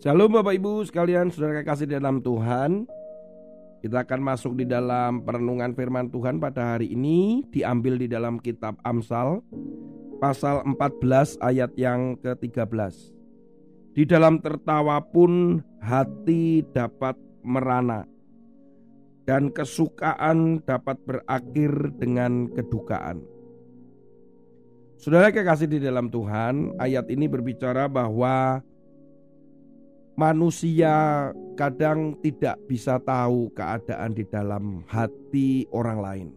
Shalom Bapak Ibu sekalian saudara kasih dalam Tuhan. Kita akan masuk di dalam perenungan firman Tuhan pada hari ini Diambil di dalam kitab Amsal Pasal 14 ayat yang ke-13 Di dalam tertawa pun hati dapat merana Dan kesukaan dapat berakhir dengan kedukaan. Saudara kekasih di dalam Tuhan Ayat ini berbicara bahwa manusia kadang tidak bisa tahu keadaan di dalam hati orang lain.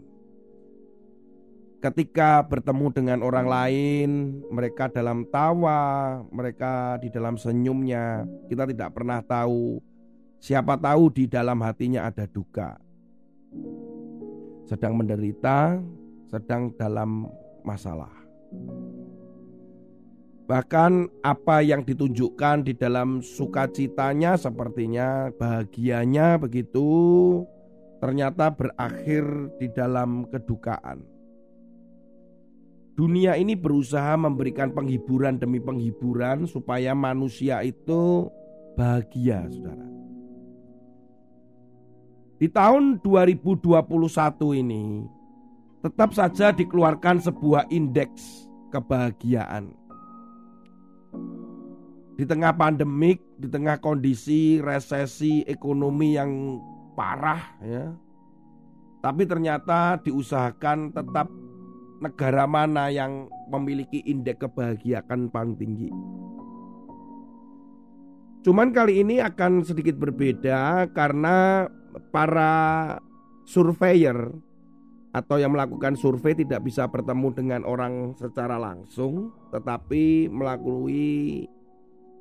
Ketika bertemu dengan orang lain, mereka dalam tawa, mereka di dalam senyumnya, kita tidak pernah tahu. Siapa tahu di dalam hatinya ada duka, sedang menderita, sedang dalam masalah. Bahkan apa yang ditunjukkan di dalam sukacitanya sepertinya bahagianya begitu ternyata berakhir di dalam kedukaan. Dunia ini berusaha memberikan penghiburan demi penghiburan supaya manusia itu bahagia, Saudara. Di tahun 2021 ini tetap saja dikeluarkan sebuah indeks kebahagiaan di tengah pandemik, di tengah kondisi resesi ekonomi yang parah ya. Tapi ternyata diusahakan tetap negara mana yang memiliki indeks kebahagiaan paling tinggi. Cuman kali ini akan sedikit berbeda karena para surveyor atau yang melakukan survei tidak bisa bertemu dengan orang secara langsung tetapi melalui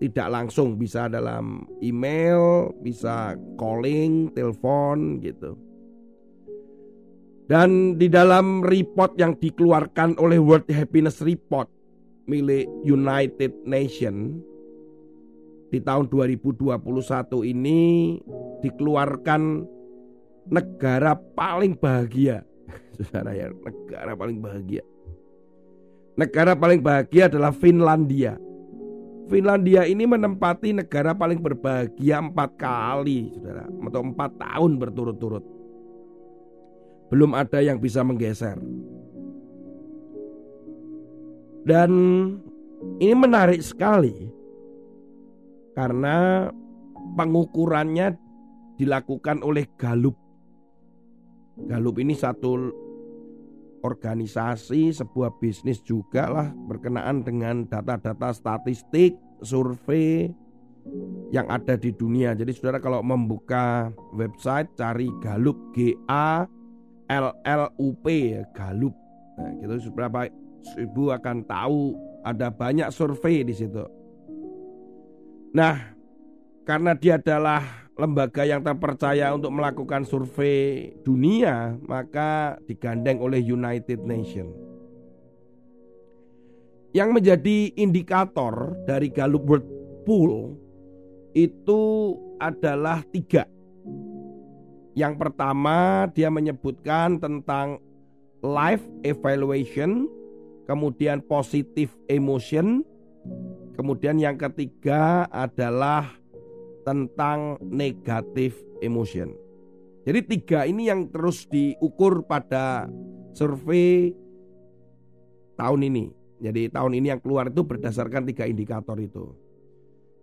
tidak langsung bisa dalam email, bisa calling, telepon gitu. Dan di dalam report yang dikeluarkan oleh World Happiness Report milik United Nation di tahun 2021 ini dikeluarkan negara paling bahagia. Saudara ya, negara paling bahagia. Negara paling bahagia adalah Finlandia Finlandia ini menempati negara paling berbahagia empat kali, saudara, atau empat tahun berturut-turut. Belum ada yang bisa menggeser. Dan ini menarik sekali karena pengukurannya dilakukan oleh Galup. Galup ini satu organisasi, sebuah bisnis juga lah berkenaan dengan data-data statistik, survei yang ada di dunia. Jadi saudara kalau membuka website cari Galup G A L L U P ya Galup. Nah, gitu berapa ibu akan tahu ada banyak survei di situ. Nah, karena dia adalah lembaga yang terpercaya untuk melakukan survei dunia, maka digandeng oleh United Nations. Yang menjadi indikator dari Gallup World Pool itu adalah tiga. Yang pertama dia menyebutkan tentang life evaluation, kemudian positive emotion, kemudian yang ketiga adalah tentang negatif emotion. Jadi tiga ini yang terus diukur pada survei tahun ini. Jadi tahun ini yang keluar itu berdasarkan tiga indikator itu.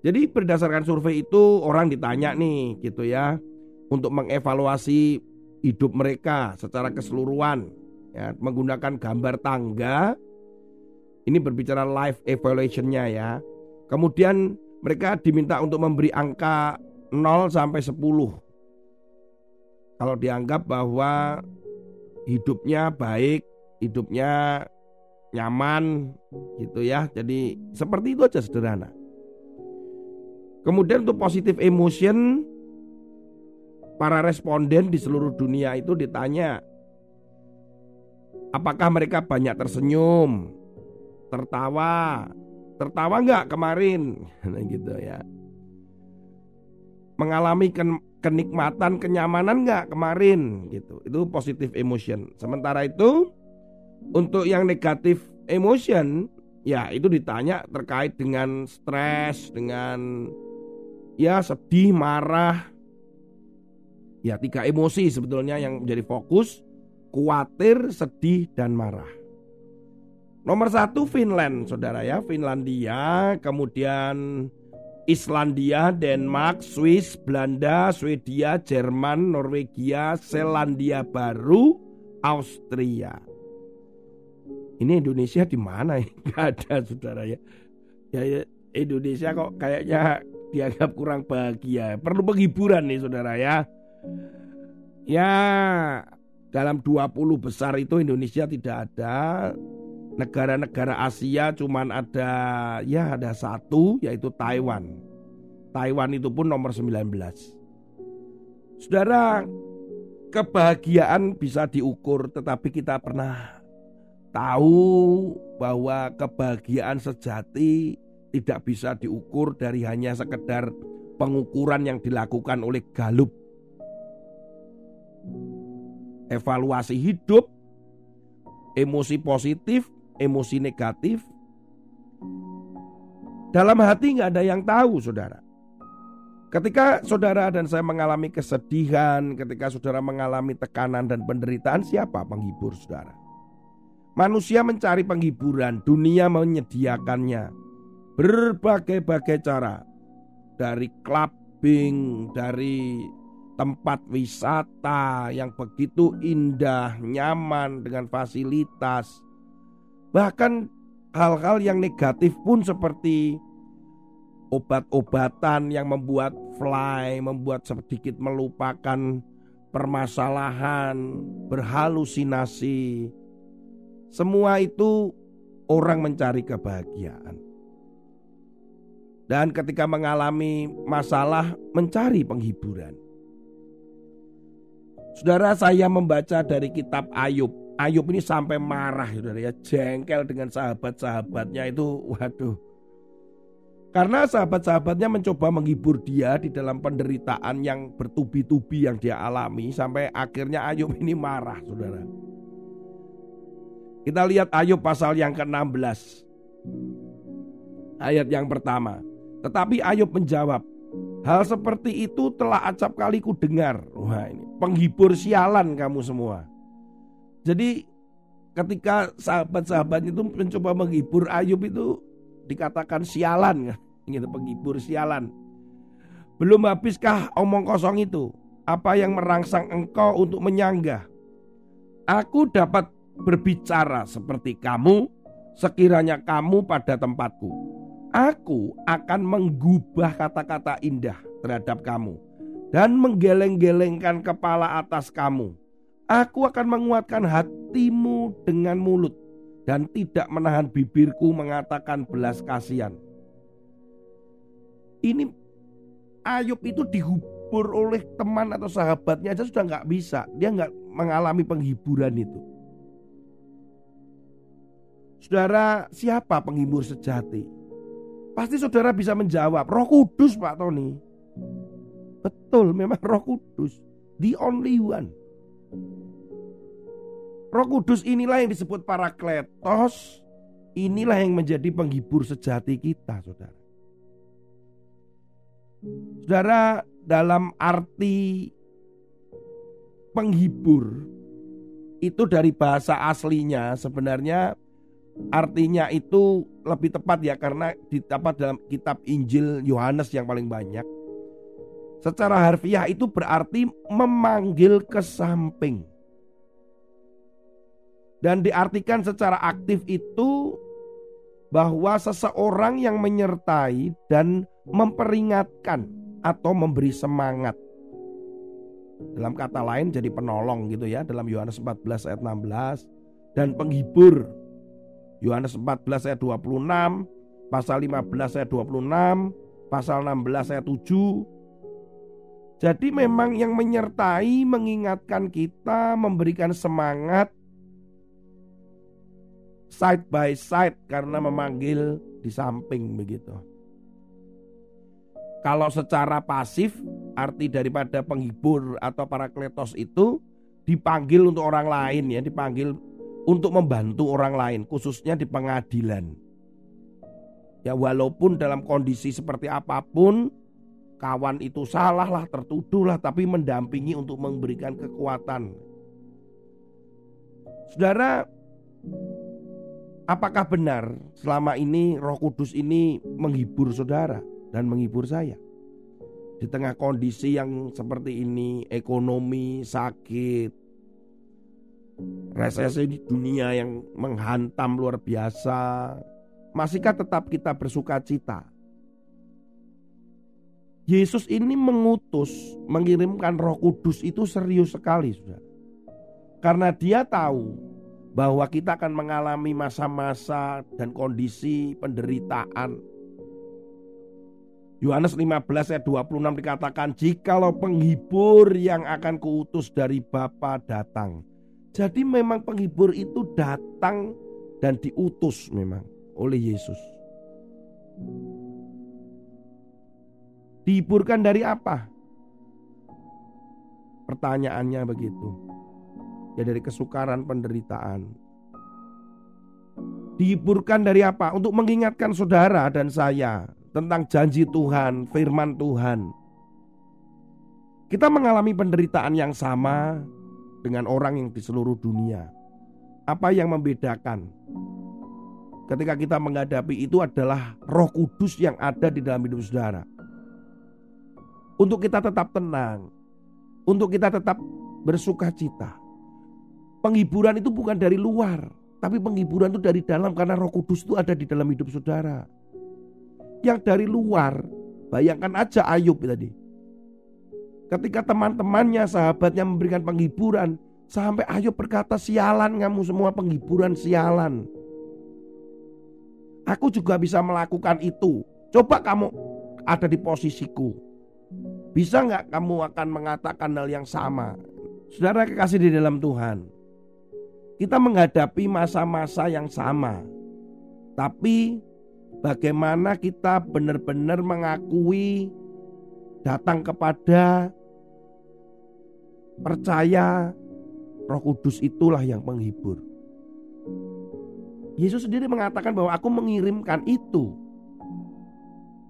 Jadi berdasarkan survei itu orang ditanya nih gitu ya untuk mengevaluasi hidup mereka secara keseluruhan ya menggunakan gambar tangga. Ini berbicara life evaluationnya ya. Kemudian mereka diminta untuk memberi angka 0 sampai 10. Kalau dianggap bahwa hidupnya baik, hidupnya nyaman gitu ya. Jadi seperti itu aja sederhana. Kemudian untuk positif emotion para responden di seluruh dunia itu ditanya apakah mereka banyak tersenyum, tertawa, tertawa nggak kemarin, nah, gitu ya. Mengalami kenikmatan, kenyamanan nggak kemarin, gitu. Itu positif emotion. Sementara itu untuk yang negatif emotion, ya itu ditanya terkait dengan stres, dengan ya sedih, marah. Ya tiga emosi sebetulnya yang menjadi fokus, khawatir, sedih, dan marah. Nomor satu Finland, saudara ya, Finlandia, kemudian Islandia, Denmark, Swiss, Belanda, Swedia, Jerman, Norwegia, Selandia Baru, Austria. Ini Indonesia di mana ya? Gak ada saudara ya. Ya, ya Indonesia kok kayaknya dianggap kurang bahagia. Perlu penghiburan nih saudara ya. Ya dalam 20 besar itu Indonesia tidak ada. Negara-negara Asia cuman ada ya ada satu yaitu Taiwan. Taiwan itu pun nomor 19. Saudara, kebahagiaan bisa diukur tetapi kita pernah tahu bahwa kebahagiaan sejati tidak bisa diukur dari hanya sekedar pengukuran yang dilakukan oleh Galup. Evaluasi hidup, emosi positif, emosi negatif. Dalam hati nggak ada yang tahu, saudara. Ketika saudara dan saya mengalami kesedihan, ketika saudara mengalami tekanan dan penderitaan, siapa penghibur saudara? Manusia mencari penghiburan, dunia menyediakannya. Berbagai-bagai cara. Dari clubbing, dari tempat wisata yang begitu indah, nyaman dengan fasilitas. Bahkan hal-hal yang negatif pun seperti obat-obatan yang membuat fly, membuat sedikit melupakan permasalahan, berhalusinasi, semua itu orang mencari kebahagiaan. Dan ketika mengalami masalah mencari penghiburan. Saudara saya membaca dari kitab Ayub. Ayub ini sampai marah saudara ya, jengkel dengan sahabat-sahabatnya itu waduh. Karena sahabat-sahabatnya mencoba menghibur dia di dalam penderitaan yang bertubi-tubi yang dia alami sampai akhirnya Ayub ini marah saudara. Kita lihat Ayub pasal yang ke-16. Ayat yang pertama. Tetapi Ayub menjawab, Hal seperti itu telah acap kali ku dengar. Wah ini penghibur sialan kamu semua. Jadi ketika sahabat-sahabat itu mencoba menghibur Ayub itu dikatakan sialan gitu penghibur sialan. Belum habiskah omong kosong itu? Apa yang merangsang engkau untuk menyanggah? Aku dapat berbicara seperti kamu, sekiranya kamu pada tempatku. Aku akan menggubah kata-kata indah terhadap kamu dan menggeleng-gelengkan kepala atas kamu. Aku akan menguatkan hatimu dengan mulut dan tidak menahan bibirku mengatakan belas kasihan. Ini Ayub itu dihubur oleh teman atau sahabatnya aja sudah nggak bisa. Dia nggak mengalami penghiburan itu. Saudara, siapa penghibur sejati? Pasti saudara bisa menjawab, Roh Kudus Pak Tony. Betul, memang Roh Kudus, the only one. Roh Kudus inilah yang disebut para kletos, inilah yang menjadi penghibur sejati kita, saudara. Saudara, dalam arti penghibur itu dari bahasa aslinya sebenarnya artinya itu lebih tepat ya karena didapat dalam kitab Injil Yohanes yang paling banyak. Secara harfiah itu berarti memanggil ke samping. Dan diartikan secara aktif itu bahwa seseorang yang menyertai dan memperingatkan atau memberi semangat. Dalam kata lain jadi penolong gitu ya dalam Yohanes 14 ayat 16 dan penghibur Yohanes 14 ayat 26, pasal 15 ayat 26, pasal 16 ayat 7. Jadi memang yang menyertai mengingatkan kita, memberikan semangat side by side karena memanggil di samping begitu. Kalau secara pasif arti daripada penghibur atau para kletos itu dipanggil untuk orang lain ya, dipanggil untuk membantu orang lain khususnya di pengadilan. Ya walaupun dalam kondisi seperti apa pun kawan itu salah lah, tertuduh lah, tapi mendampingi untuk memberikan kekuatan. Saudara, apakah benar selama ini Roh Kudus ini menghibur saudara dan menghibur saya? Di tengah kondisi yang seperti ini, ekonomi sakit, resesi di dunia yang menghantam luar biasa, Masihkah tetap kita bersuka cita? Yesus ini mengutus, mengirimkan Roh Kudus itu serius sekali, sudah. Karena Dia tahu bahwa kita akan mengalami masa-masa dan kondisi penderitaan. Yohanes 15 ayat 26 dikatakan, "Jikalau penghibur yang akan kuutus dari Bapa datang." Jadi memang penghibur itu datang dan diutus memang oleh Yesus. Dihiburkan dari apa? Pertanyaannya begitu. Ya dari kesukaran penderitaan. Dihiburkan dari apa? Untuk mengingatkan saudara dan saya tentang janji Tuhan, firman Tuhan. Kita mengalami penderitaan yang sama dengan orang yang di seluruh dunia. Apa yang membedakan? ketika kita menghadapi itu adalah Roh Kudus yang ada di dalam hidup saudara. Untuk kita tetap tenang, untuk kita tetap bersuka cita. Penghiburan itu bukan dari luar, tapi penghiburan itu dari dalam karena Roh Kudus itu ada di dalam hidup saudara. Yang dari luar, bayangkan aja Ayub tadi. Ketika teman-temannya, sahabatnya memberikan penghiburan, sampai Ayub berkata, "Sialan kamu semua penghiburan sialan." Aku juga bisa melakukan itu. Coba kamu ada di posisiku. Bisa nggak kamu akan mengatakan hal yang sama? Saudara kekasih di dalam Tuhan. Kita menghadapi masa-masa yang sama. Tapi bagaimana kita benar-benar mengakui datang kepada percaya Roh Kudus itulah yang menghibur. Yesus sendiri mengatakan bahwa aku mengirimkan itu.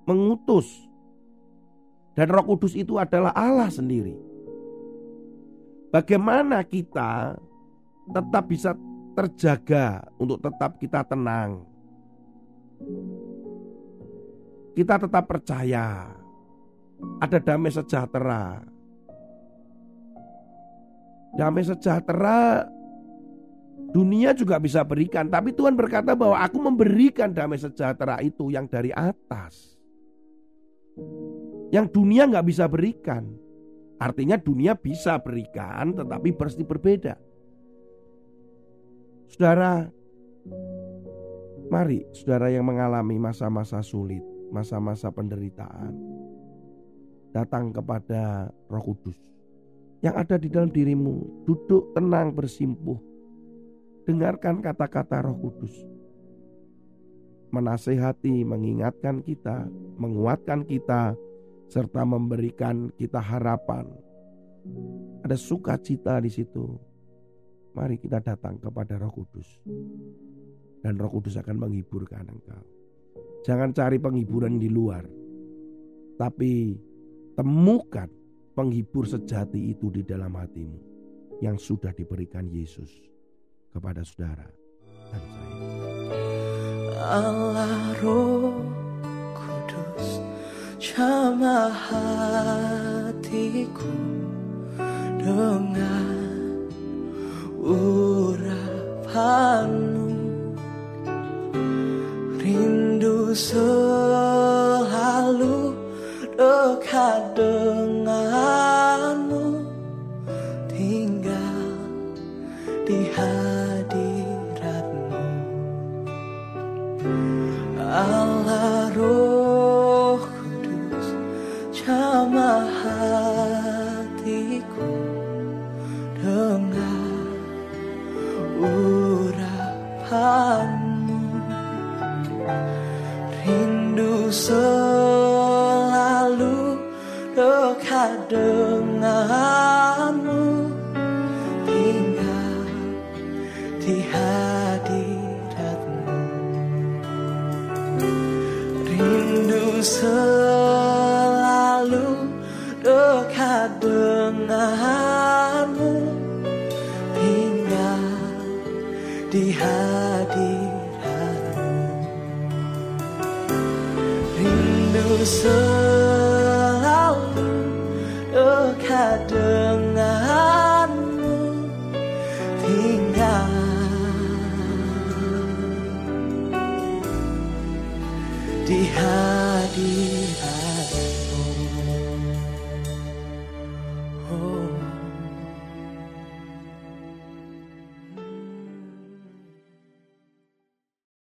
Mengutus. Dan roh kudus itu adalah Allah sendiri. Bagaimana kita tetap bisa terjaga untuk tetap kita tenang. Kita tetap percaya ada damai sejahtera. Damai sejahtera Dunia juga bisa berikan, tapi Tuhan berkata bahwa aku memberikan damai sejahtera itu yang dari atas. Yang dunia nggak bisa berikan. Artinya dunia bisa berikan tetapi pasti berbeda. Saudara, mari saudara yang mengalami masa-masa sulit, masa-masa penderitaan, datang kepada Roh Kudus yang ada di dalam dirimu. Duduk tenang bersimpuh Dengarkan kata-kata Roh Kudus. Menasehati, mengingatkan kita, menguatkan kita, serta memberikan kita harapan. Ada sukacita di situ. Mari kita datang kepada Roh Kudus. Dan Roh Kudus akan menghiburkan engkau. Jangan cari penghiburan di luar. Tapi temukan penghibur sejati itu di dalam hatimu yang sudah diberikan Yesus kepada saudara dan saya. Allah Roh jamah hatiku dengan urapanmu. Rindu selalu selalu dekat denganmu. Tinggal di hadiratmu. Rindu selalu Rindu selalu